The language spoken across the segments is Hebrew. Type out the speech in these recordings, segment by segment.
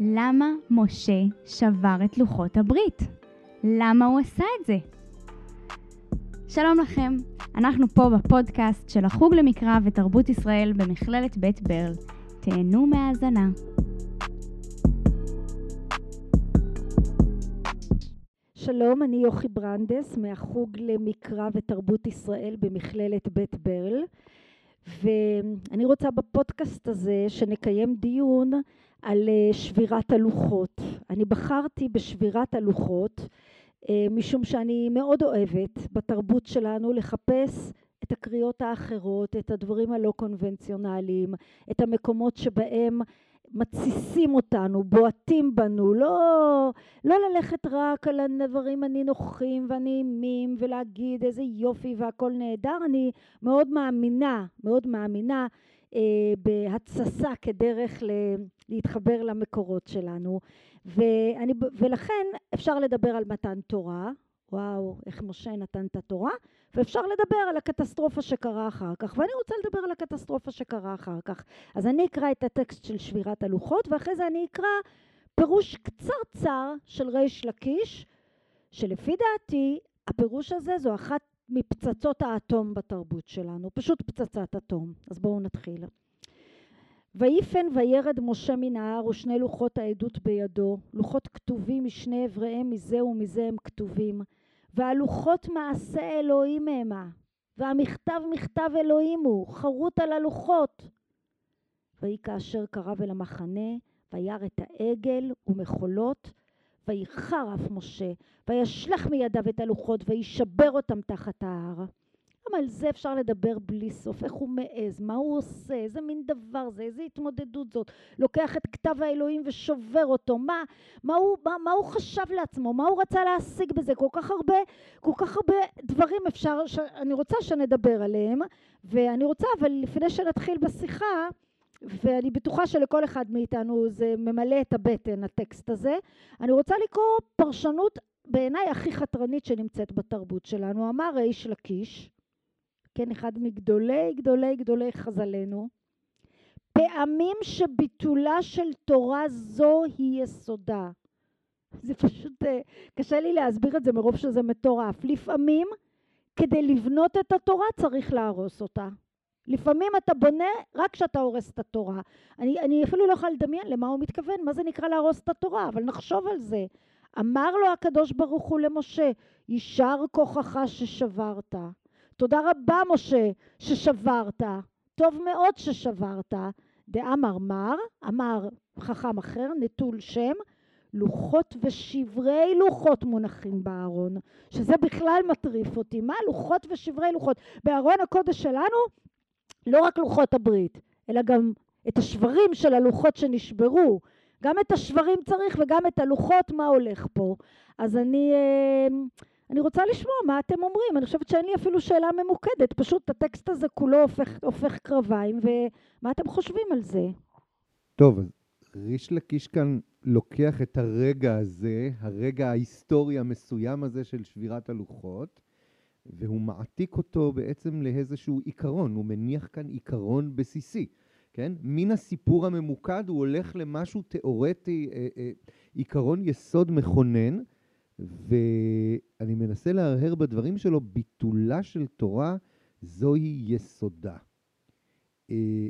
למה משה שבר את לוחות הברית? למה הוא עשה את זה? שלום לכם, אנחנו פה בפודקאסט של החוג למקרא ותרבות ישראל במכללת בית ברל. תהנו מהאזנה. שלום, אני יוכי ברנדס מהחוג למקרא ותרבות ישראל במכללת בית ברל ואני רוצה בפודקאסט הזה שנקיים דיון על אה, שבירת הלוחות. אני בחרתי בשבירת הלוחות אה, משום שאני מאוד אוהבת בתרבות שלנו לחפש את הקריאות האחרות, את הדברים הלא קונבנציונליים, את המקומות שבהם מתסיסים אותנו, בועטים בנו, לא, לא ללכת רק על הדברים הנינוחים והנעימים ולהגיד איזה יופי והכל נהדר, אני מאוד מאמינה, מאוד מאמינה בהתססה כדרך להתחבר למקורות שלנו, ואני, ולכן אפשר לדבר על מתן תורה, וואו, איך משה נתן את התורה, ואפשר לדבר על הקטסטרופה שקרה אחר כך, ואני רוצה לדבר על הקטסטרופה שקרה אחר כך. אז אני אקרא את הטקסט של שבירת הלוחות, ואחרי זה אני אקרא פירוש קצרצר של ריש לקיש, שלפי דעתי הפירוש הזה זו אחת מפצצות האטום בתרבות שלנו, פשוט פצצת אטום. אז בואו נתחיל. ויפן וירד משה מן ההר ושני לוחות העדות בידו, לוחות כתובים משני אבריהם מזה ומזה הם כתובים. והלוחות מעשה אלוהים המה, והמכתב מכתב אלוהים הוא, חרוט על הלוחות. ויהי כאשר קרב אל המחנה, וירא את העגל ומחולות, ויחר אף משה, וישלח מידיו את הלוחות, וישבר אותם תחת ההר. גם על זה אפשר לדבר בלי סוף, איך הוא מעז, מה הוא עושה, איזה מין דבר זה, איזה התמודדות זאת. לוקח את כתב האלוהים ושובר אותו, מה, מה, הוא, מה, מה הוא חשב לעצמו, מה הוא רצה להשיג בזה, כל כך הרבה, כל כך הרבה דברים אפשר, אני רוצה שנדבר עליהם, ואני רוצה, אבל לפני שנתחיל בשיחה, ואני בטוחה שלכל אחד מאיתנו זה ממלא את הבטן, הטקסט הזה, אני רוצה לקרוא פרשנות בעיניי הכי חתרנית שנמצאת בתרבות שלנו. אמר ריש לקיש, כן, אחד מגדולי גדולי גדולי חז"לינו, פעמים שביטולה של תורה זו היא יסודה. זה פשוט, אה, קשה לי להסביר את זה מרוב שזה מטורף. לפעמים, כדי לבנות את התורה צריך להרוס אותה. לפעמים אתה בונה רק כשאתה הורס את התורה. אני, אני אפילו לא יכולה לדמיין למה הוא מתכוון, מה זה נקרא להרוס את התורה, אבל נחשוב על זה. אמר לו הקדוש ברוך הוא למשה, יישר כוחך ששברת. תודה רבה, משה, ששברת. טוב מאוד ששברת. דאמר מר, אמר חכם אחר, נטול שם, לוחות ושברי לוחות מונחים בארון, שזה בכלל מטריף אותי. מה לוחות ושברי לוחות? בארון הקודש שלנו לא רק לוחות הברית, אלא גם את השברים של הלוחות שנשברו. גם את השברים צריך וגם את הלוחות, מה הולך פה. אז אני... אה, אני רוצה לשמוע מה אתם אומרים. אני חושבת שאין לי אפילו שאלה ממוקדת, פשוט הטקסט הזה כולו הופך, הופך קרביים, ומה אתם חושבים על זה? טוב, ריש לקיש כאן לוקח את הרגע הזה, הרגע ההיסטורי המסוים הזה של שבירת הלוחות, והוא מעתיק אותו בעצם לאיזשהו עיקרון, הוא מניח כאן עיקרון בסיסי, כן? מן הסיפור הממוקד הוא הולך למשהו תיאורטי, אה, אה, עיקרון יסוד מכונן, ואני מנסה להרהר בדברים שלו, ביטולה של תורה זוהי יסודה. אה,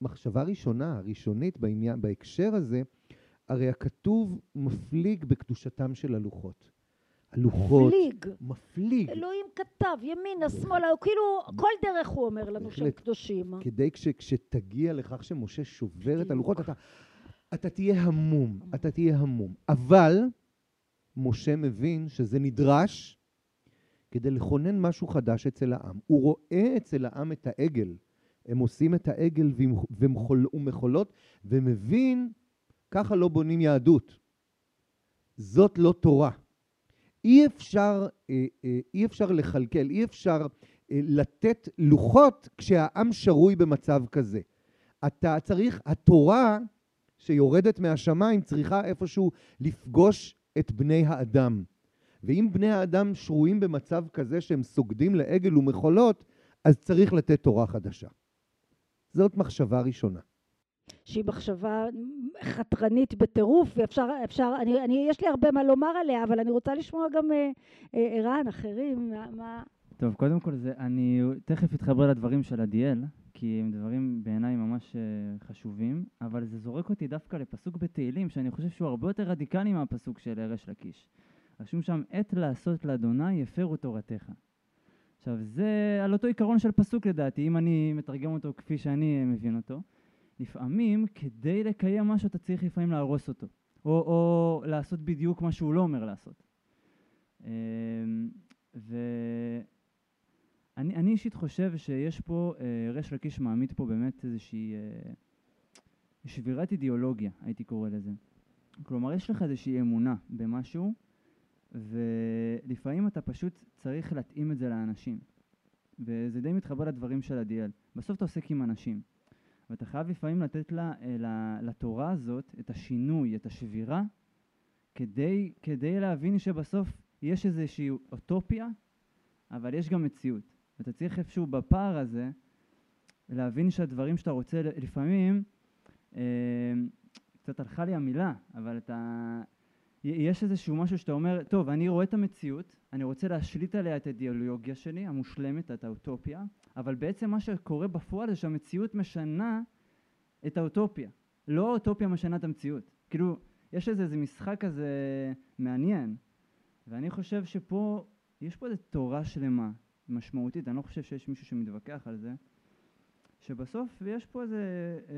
מחשבה ראשונה, ראשונית בעניין, בהקשר הזה, הרי הכתוב מפליג בקדושתם של הלוחות. הלוחות... מפליג. מפליג. אלוהים כתב, ימינה, שמאלה, הוא כאילו, כל דרך הוא אומר לנו שהם קדושים. כדי כש, כשתגיע לכך שמשה שובר את הלוחות, אתה, אתה תהיה המום, אתה תהיה המום. אבל משה מבין שזה נדרש כדי לכונן משהו חדש אצל העם. הוא רואה אצל העם את העגל. הם עושים את העגל ומחולות, ומבין, ככה לא בונים יהדות. זאת לא תורה. אי אפשר, אה, אה, אי אפשר לכלכל, אי אפשר אה, לתת לוחות כשהעם שרוי במצב כזה. אתה צריך, התורה שיורדת מהשמיים צריכה איפשהו לפגוש את בני האדם. ואם בני האדם שרויים במצב כזה שהם סוגדים לעגל ומחולות, אז צריך לתת תורה חדשה. זאת מחשבה ראשונה. שהיא מחשבה חתרנית בטירוף, ואפשר, אפשר, אני, אני, יש לי הרבה מה לומר עליה, אבל אני רוצה לשמוע גם אה, אה, ערן, אחרים, מה... מה... טוב, קודם כל, זה, אני תכף אתחבר לדברים של עדיאל, כי הם דברים בעיניי ממש uh, חשובים, אבל זה זורק אותי דווקא לפסוק בתהילים, שאני חושב שהוא הרבה יותר רדיקלי מהפסוק של ריש לקיש. רשום שם, עת לעשות לאדוני יפרו תורתך. עכשיו, זה על אותו עיקרון של פסוק לדעתי, אם אני מתרגם אותו כפי שאני מבין אותו. לפעמים, כדי לקיים משהו, אתה צריך לפעמים להרוס אותו, או, או לעשות בדיוק מה שהוא לא אומר לעשות. אמ, ואני אישית חושב שיש פה, אה, ריש לקיש מעמיד פה באמת איזושהי אה, שבירת אידיאולוגיה, הייתי קורא לזה. כלומר, יש לך איזושהי אמונה במשהו, ולפעמים אתה פשוט צריך להתאים את זה לאנשים. וזה די מתחבר לדברים של עדיאל. בסוף אתה עוסק עם אנשים. ואתה חייב לפעמים לתת לה, לה, לתורה הזאת את השינוי, את השבירה, כדי, כדי להבין שבסוף יש איזושהי אוטופיה, אבל יש גם מציאות. ואתה צריך איפשהו בפער הזה להבין שהדברים שאתה רוצה, לפעמים, אה, קצת הלכה לי המילה, אבל אתה... יש איזשהו משהו שאתה אומר, טוב, אני רואה את המציאות, אני רוצה להשליט עליה את האידיאולוגיה שלי, המושלמת, את האוטופיה, אבל בעצם מה שקורה בפועל זה שהמציאות משנה את האוטופיה. לא האוטופיה משנה את המציאות. כאילו, יש איזה, איזה משחק כזה מעניין, ואני חושב שפה, יש פה איזו תורה שלמה, משמעותית, אני לא חושב שיש מישהו שמתווכח על זה, שבסוף יש פה איזה, אה,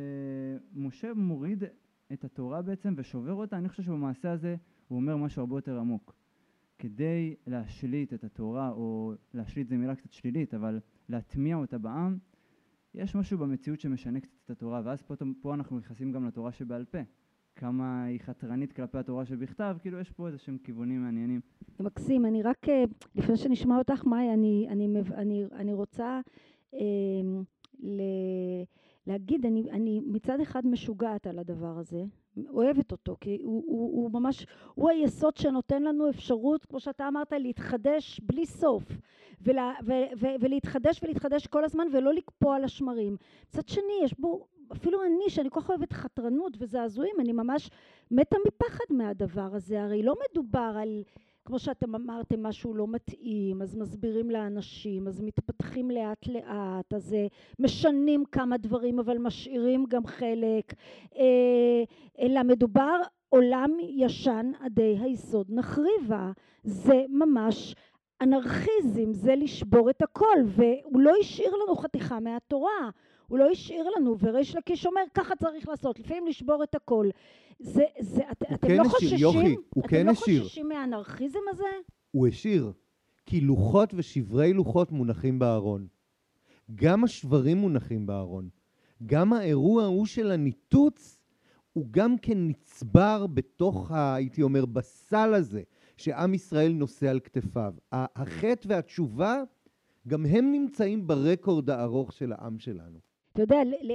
משה מוריד את התורה בעצם ושובר אותה, אני חושב שבמעשה הזה הוא אומר משהו הרבה יותר עמוק. כדי להשליט את התורה, או להשליט זו מילה קצת שלילית, אבל להטמיע אותה בעם, יש משהו במציאות שמשנה קצת את התורה, ואז פה, פה אנחנו נכנסים גם לתורה שבעל פה. כמה היא חתרנית כלפי התורה שבכתב, כאילו יש פה איזה שהם כיוונים מעניינים. מקסים, אני רק, אה, לפני שנשמע אותך, מאי, אני, אני, אני, אני רוצה אה, ל, להגיד, אני, אני מצד אחד משוגעת על הדבר הזה, אוהבת אותו, כי הוא, הוא, הוא ממש, הוא היסוד שנותן לנו אפשרות, כמו שאתה אמרת, להתחדש בלי סוף, ולה, ו, ו, ולהתחדש ולהתחדש כל הזמן ולא לקפוא על השמרים. מצד שני, יש בו, אפילו אני, שאני כל כך אוהבת חתרנות וזעזועים, אני ממש מתה מפחד מהדבר הזה. הרי לא מדובר על... כמו שאתם אמרתם, משהו לא מתאים, אז מסבירים לאנשים, אז מתפתחים לאט לאט, אז uh, משנים כמה דברים אבל משאירים גם חלק, uh, אלא מדובר עולם ישן עדי היסוד נחריבה, זה ממש אנרכיזם, זה לשבור את הכל, והוא לא השאיר לנו חתיכה מהתורה, הוא לא השאיר לנו, וריש לקיש אומר ככה צריך לעשות, לפעמים לשבור את הכל. זה, זה, את, אתם כן לא השאיר, חוששים? יוכי, הוא אתם כן לא השאיר. חוששים מהאנרכיזם הזה? הוא השאיר, כי לוחות ושברי לוחות מונחים בארון. גם השברים מונחים בארון. גם האירוע ההוא של הניתוץ הוא גם כן נצבר בתוך, ה, הייתי אומר, בסל הזה שעם ישראל נושא על כתפיו. החטא והתשובה, גם הם נמצאים ברקורד הארוך של העם שלנו. אתה יודע, ל-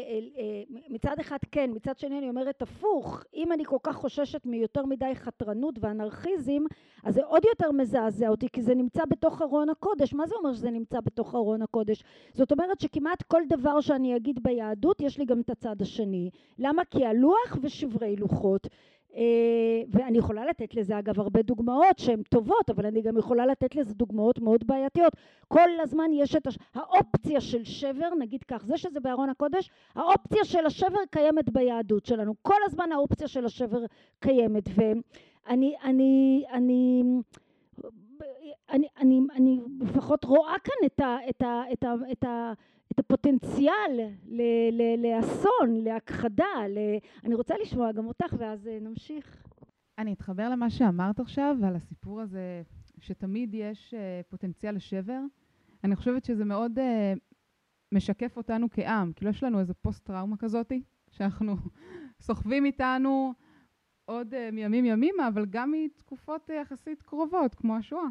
מצד אחד כן, מצד שני אני אומרת הפוך, אם אני כל כך חוששת מיותר מדי חתרנות ואנרכיזם, אז זה עוד יותר מזעזע אותי, כי זה נמצא בתוך ארון הקודש. מה זה אומר שזה נמצא בתוך ארון הקודש? זאת אומרת שכמעט כל דבר שאני אגיד ביהדות, יש לי גם את הצד השני. למה? כי הלוח ושברי לוחות. אה, ואני יכולה לתת לזה אגב הרבה דוגמאות שהן טובות, אבל אני גם יכולה לתת לזה דוגמאות מאוד בעייתיות. כל הזמן יש את הש... האופציה של שבר, נגיד כך, זה שזה בארון הקודש, האופציה של השבר קיימת ביהדות שלנו. כל הזמן האופציה של השבר קיימת. ואני, אני, אני, אני, אני, אני לפחות רואה כאן את, ה, את, ה, את, ה, את, ה, את הפוטנציאל לאסון, להכחדה. ל... אני רוצה לשמוע גם אותך ואז אה, נמשיך. אני אתחבר למה שאמרת עכשיו, על הסיפור הזה שתמיד יש uh, פוטנציאל לשבר. אני חושבת שזה מאוד uh, משקף אותנו כעם. כאילו יש לנו איזה פוסט-טראומה כזאתי, שאנחנו סוחבים איתנו עוד מימים ימימה, אבל גם מתקופות יחסית קרובות, כמו השואה.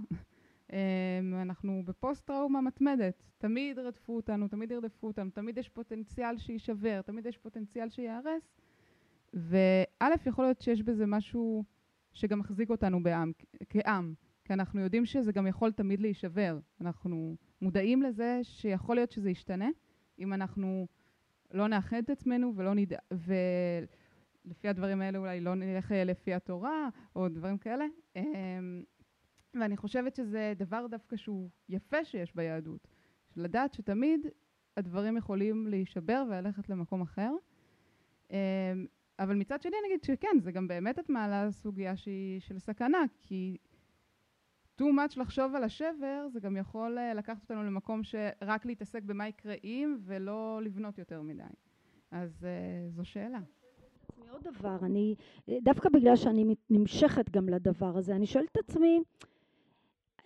Um, אנחנו בפוסט-טראומה מתמדת. תמיד רדפו אותנו, תמיד ירדפו אותנו, תמיד יש פוטנציאל שיישבר, תמיד יש פוטנציאל שייהרס. וא', יכול להיות שיש בזה משהו שגם מחזיק אותנו בעם, כעם, כי אנחנו יודעים שזה גם יכול תמיד להישבר. אנחנו מודעים לזה שיכול להיות שזה ישתנה, אם אנחנו לא נאחד את עצמנו ולא נדע... ולפי הדברים האלה אולי לא נלך אה, לפי התורה, או דברים כאלה. ואני חושבת שזה דבר דווקא שהוא יפה שיש ביהדות. לדעת שתמיד הדברים יכולים להישבר וללכת למקום אחר. אמ, אבל מצד שני נגיד שכן, זה גם באמת את מעלה סוגיה שהיא של סכנה, כי too much לחשוב על השבר, זה גם יכול אה, לקחת אותנו למקום שרק להתעסק במה יקרה אם, ולא לבנות יותר מדי. אז uh, זו שאלה. עוד דבר, אני, דווקא בגלל שאני נמשכת גם לדבר הזה, אני שואלת את עצמי,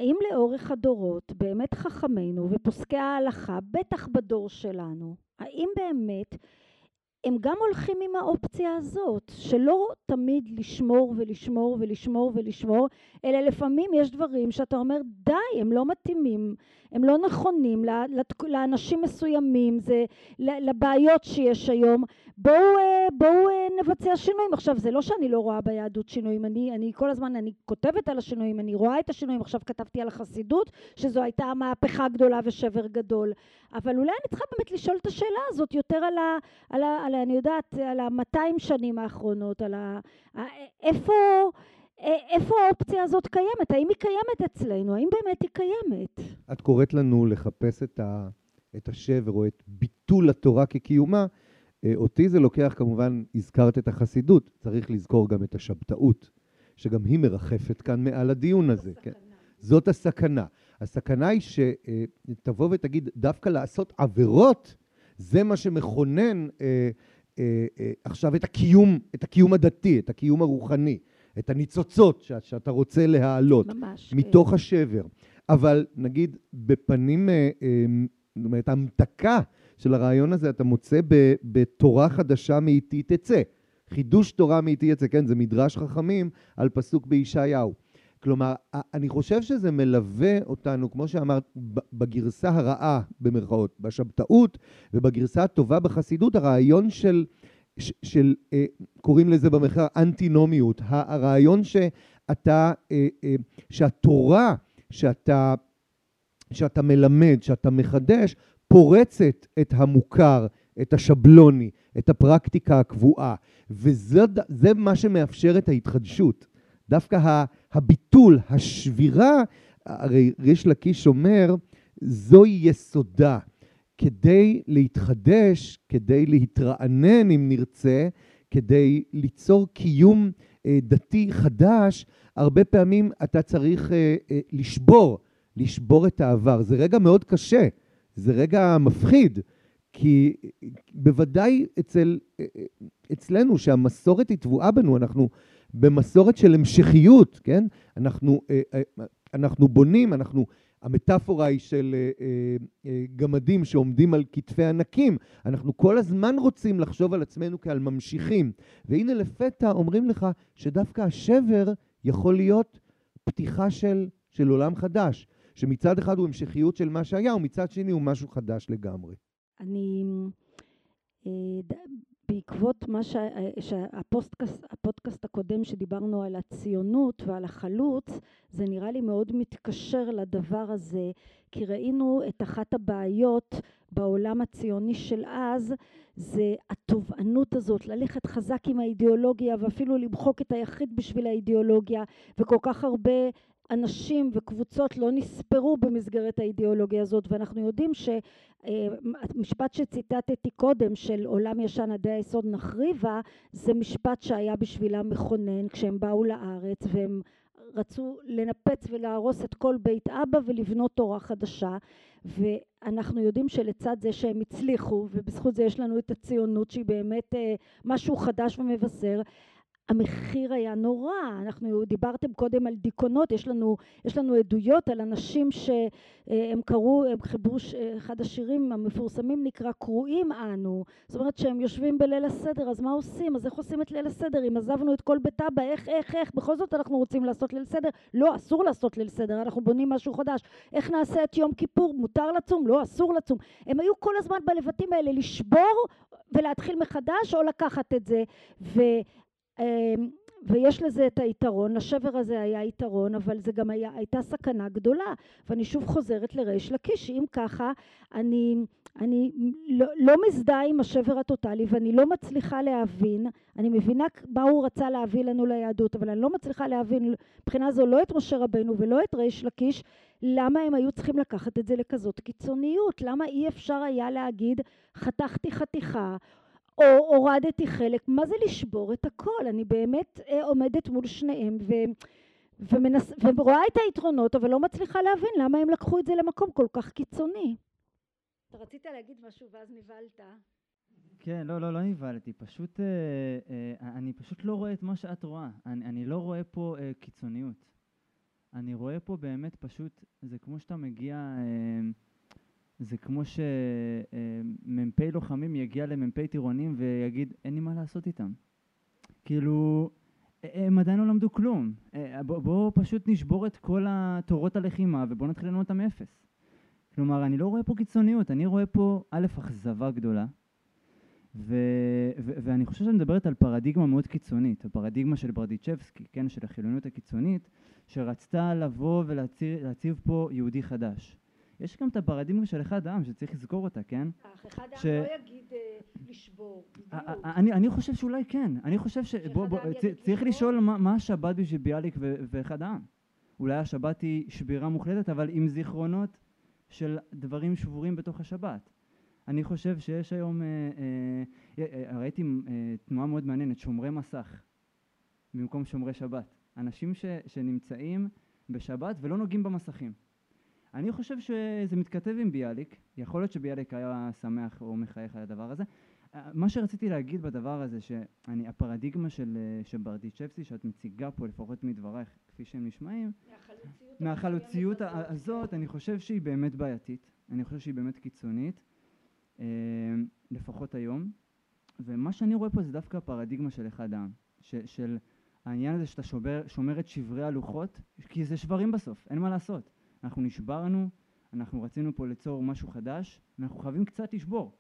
האם לאורך הדורות באמת חכמינו ופוסקי ההלכה, בטח בדור שלנו, האם באמת הם גם הולכים עם האופציה הזאת, שלא תמיד לשמור ולשמור ולשמור ולשמור, אלא לפעמים יש דברים שאתה אומר, די, הם לא מתאימים, הם לא נכונים לאנשים מסוימים, זה לבעיות שיש היום, בואו, אה, בואו אה, נבצע שינויים. עכשיו, זה לא שאני לא רואה ביהדות שינויים, אני, אני כל הזמן, אני כותבת על השינויים, אני רואה את השינויים, עכשיו כתבתי על החסידות, שזו הייתה מהפכה גדולה ושבר גדול, אבל אולי אני צריכה באמת לשאול את השאלה הזאת יותר על ה... על ה, על ה אני יודעת, על המאתיים שנים האחרונות, על ה... איפה... איפה האופציה הזאת קיימת? האם היא קיימת אצלנו? האם באמת היא קיימת? את קוראת לנו לחפש את, ה, את השבר או את ביטול התורה כקיומה. אה, אותי זה לוקח, כמובן, הזכרת את החסידות, צריך לזכור גם את השבתאות, שגם היא מרחפת כאן מעל הדיון הזה. כן? זאת הסכנה. הסכנה היא שתבוא ותגיד, דווקא לעשות עבירות, זה מה שמכונן אה, אה, אה, עכשיו את הקיום, את הקיום הדתי, את הקיום הרוחני. את הניצוצות שאת, שאתה רוצה להעלות. ממש, כן. מתוך כן. השבר. אבל נגיד בפנים, אה, אה, זאת אומרת, המתקה של הרעיון הזה אתה מוצא בתורה חדשה מאיתי תצא. חידוש תורה מאיתי יצא, כן, זה מדרש חכמים על פסוק בישעיהו. כלומר, אני חושב שזה מלווה אותנו, כמו שאמרת, בגרסה הרעה, במרכאות, בשבתאות, ובגרסה הטובה בחסידות, הרעיון של של, אה, קוראים לזה במחקר אנטינומיות, הרעיון שאתה, אה, אה, שהתורה שאתה, שאתה מלמד, שאתה מחדש, פורצת את המוכר, את השבלוני, את הפרקטיקה הקבועה, וזה מה שמאפשר את ההתחדשות. דווקא הביטול, השבירה, הרי ריש לקיש אומר, זוהי יסודה. כדי להתחדש, כדי להתרענן אם נרצה, כדי ליצור קיום אה, דתי חדש, הרבה פעמים אתה צריך אה, אה, לשבור, לשבור את העבר. זה רגע מאוד קשה, זה רגע מפחיד, כי בוודאי אצל, אה, אה, אצלנו, שהמסורת היא טבועה בנו, אנחנו במסורת של המשכיות, כן? אנחנו, אה, אנחנו בונים, אנחנו המטאפורה היא של אה, אה, אה, גמדים שעומדים על כתפי ענקים. אנחנו כל הזמן רוצים לחשוב על עצמנו כעל ממשיכים. והנה לפתע אומרים לך שדווקא השבר יכול להיות פתיחה של, של עולם חדש, שמצד אחד הוא המשכיות של מה שהיה, ומצד שני הוא משהו חדש לגמרי. אני... בעקבות מה ש... שהפודקאסט הקודם שדיברנו על הציונות ועל החלוץ, זה נראה לי מאוד מתקשר לדבר הזה, כי ראינו את אחת הבעיות בעולם הציוני של אז, זה התובענות הזאת, ללכת חזק עם האידיאולוגיה ואפילו למחוק את היחיד בשביל האידיאולוגיה, וכל כך הרבה אנשים וקבוצות לא נספרו במסגרת האידיאולוגיה הזאת ואנחנו יודעים שהמשפט שציטטתי קודם של עולם ישן עדי היסוד נחריבה זה משפט שהיה בשבילם מכונן כשהם באו לארץ והם רצו לנפץ ולהרוס את כל בית אבא ולבנות תורה חדשה ואנחנו יודעים שלצד זה שהם הצליחו ובזכות זה יש לנו את הציונות שהיא באמת אה, משהו חדש ומבשר המחיר היה נורא, אנחנו דיברתם קודם על דיכאונות, יש יש לנו עדויות על אנשים שהם קראו, הם חיברו, אחד השירים המפורסמים נקרא קרואים אנו, זאת אומרת שהם יושבים בליל הסדר, אז מה עושים? אז איך עושים את ליל הסדר? אם עזבנו את כל בית אבא, איך, איך, איך, בכל זאת אנחנו רוצים לעשות ליל סדר? לא, אסור לעשות ליל סדר, אנחנו בונים משהו חדש. איך נעשה את יום כיפור? מותר לצום? לא, אסור לצום. הם היו כל הזמן בלבטים האלה לשבור ולהתחיל מחדש או לקחת את זה. ו... אמ, ויש לזה את היתרון, לשבר הזה היה יתרון, אבל זה גם היה, הייתה סכנה גדולה. ואני שוב חוזרת לריש לקיש, אם ככה, אני, אני לא, לא מזדהה עם השבר הטוטלי ואני לא מצליחה להבין, אני מבינה מה הוא רצה להביא לנו ליהדות, אבל אני לא מצליחה להבין מבחינה זו לא את משה רבנו ולא את ריש לקיש, למה הם היו צריכים לקחת את זה לכזאת קיצוניות? למה אי אפשר היה להגיד חתכתי חתיכה או הורדתי חלק? מה זה לשבור את הכל? אני באמת אה, עומדת מול שניהם ו... ומנס... ורואה את היתרונות אבל לא מצליחה להבין למה הם לקחו את זה למקום כל כך קיצוני. אתה רצית להגיד משהו ואז נבהלת. כן, לא, לא, לא נבהלתי, פשוט, אה, אה, אני פשוט לא רואה את מה שאת רואה. אני, אני לא רואה פה אה, קיצוניות. אני רואה פה באמת פשוט, זה כמו שאתה מגיע, אה, זה כמו שמ"פ אה, לוחמים יגיע למ"פ טירונים ויגיד, אין לי מה לעשות איתם. כאילו, הם עדיין לא למדו כלום. בואו בוא פשוט נשבור את כל תורות הלחימה ובואו נתחיל ללמוד אותם מאפס. כלומר, אני לא רואה פה קיצוניות, אני רואה פה, א', אכזבה גדולה, ו- ו- ואני חושב שאני מדברת על פרדיגמה מאוד קיצונית, הפרדיגמה של ברדיצ'בסקי, כן, של החילוניות הקיצונית, שרצתה לבוא ולהציב פה יהודי חדש. יש גם את הפרדיגמה של אחד העם שצריך לזכור אותה, כן? אך אחד העם ש... לא יגיד uh, לשבור, אני, אני חושב שאולי כן, אני חושב ש... בוא, בוא, צריך לשאול מה, מה השבת בשביל ביאליק ואחד העם. אולי השבת היא שבירה מוחלטת, אבל עם זיכרונות של דברים שבורים בתוך השבת. אני חושב שיש היום, אה, אה, אה, ראיתי אה, תנועה מאוד מעניינת, שומרי מסך במקום שומרי שבת. אנשים ש, שנמצאים בשבת ולא נוגעים במסכים. אני חושב שזה מתכתב עם ביאליק, יכול להיות שביאליק היה שמח או מחייך על הדבר הזה. אה, מה שרציתי להגיד בדבר הזה, שהפרדיגמה של, אה, של ברדיצ'בסי שאת מציגה פה, לפחות מדברייך, כפי שהם נשמעים, מהחלוציות, מהחלוציות הזאת, אני חושב שהיא באמת בעייתית, אני חושב שהיא באמת קיצונית, אה, לפחות היום, ומה שאני רואה פה זה דווקא הפרדיגמה של אחד העם, של העניין הזה שאתה שובר, שומר את שברי הלוחות, כי זה שברים בסוף, אין מה לעשות. אנחנו נשברנו, אנחנו רצינו פה ליצור משהו חדש, אנחנו חייבים קצת לשבור.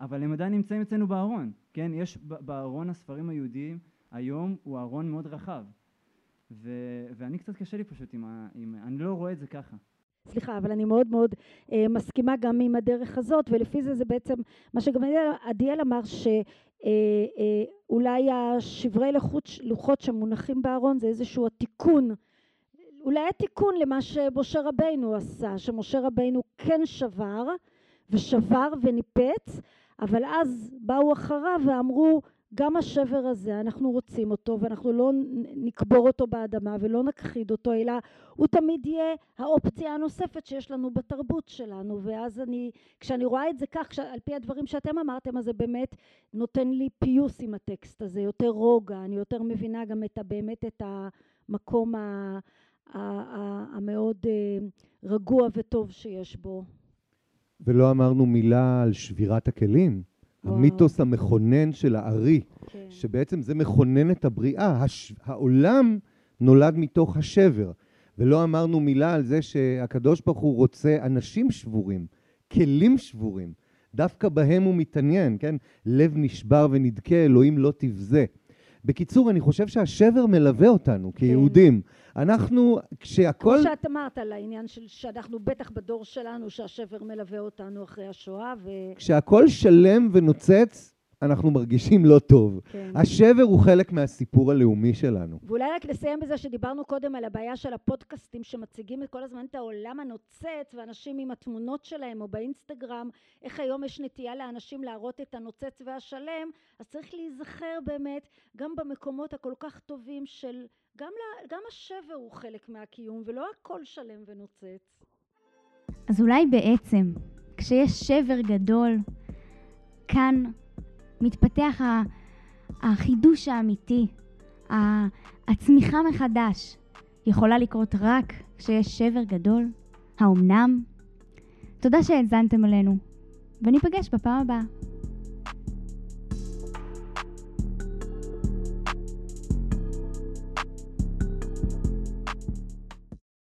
אבל הם עדיין נמצאים אצלנו בארון, כן? יש בארון הספרים היהודיים היום הוא ארון מאוד רחב. ו- ואני קצת קשה לי פשוט עם ה... עם, אני לא רואה את זה ככה. סליחה, אבל אני מאוד מאוד אה, מסכימה גם עם הדרך הזאת, ולפי זה זה בעצם מה שגם עדיאל אמר, שאולי אה, אה, השברי לוחות, לוחות שמונחים בארון זה איזשהו התיקון, אולי התיקון למה שמשה רבינו עשה, שמשה רבינו כן שבר, ושבר וניפץ, אבל אז באו אחריו ואמרו גם השבר הזה אנחנו רוצים אותו ואנחנו לא נקבור אותו באדמה ולא נכחיד אותו אלא הוא תמיד יהיה האופציה הנוספת שיש לנו בתרבות שלנו. ואז אני כשאני רואה את זה כך על פי הדברים שאתם אמרתם אז זה באמת נותן לי פיוס עם הטקסט הזה יותר רוגע אני יותר מבינה גם את באמת את המקום המאוד אה, רגוע וטוב שיש בו ולא אמרנו מילה על שבירת הכלים וואו. המיתוס המכונן של הארי, כן. שבעצם זה מכונן את הבריאה. הש... העולם נולד מתוך השבר. ולא אמרנו מילה על זה שהקדוש ברוך הוא רוצה אנשים שבורים, כלים שבורים. דווקא בהם הוא מתעניין, כן? לב נשבר ונדכה, אלוהים לא תבזה. בקיצור, אני חושב שהשבר מלווה אותנו כיהודים. כן. אנחנו, כשהכול... כמו שאת אמרת על העניין של שאנחנו בטח בדור שלנו, שהשבר מלווה אותנו אחרי השואה, ו... כשהכול שלם ונוצץ, אנחנו מרגישים לא טוב. כן. השבר הוא חלק מהסיפור הלאומי שלנו. ואולי רק לסיים בזה שדיברנו קודם על הבעיה של הפודקאסטים שמציגים כל הזמן את העולם הנוצץ ואנשים עם התמונות שלהם או באינסטגרם, איך היום יש נטייה לאנשים להראות את הנוצץ והשלם, אז צריך להיזכר באמת גם במקומות הכל כך טובים של, גם, לה, גם השבר הוא חלק מהקיום ולא הכל שלם ונוצץ. אז אולי בעצם כשיש שבר גדול, כאן מתפתח החידוש האמיתי, הצמיחה מחדש, יכולה לקרות רק כשיש שבר גדול? האומנם? תודה שהאזנתם עלינו, וניפגש בפעם הבאה.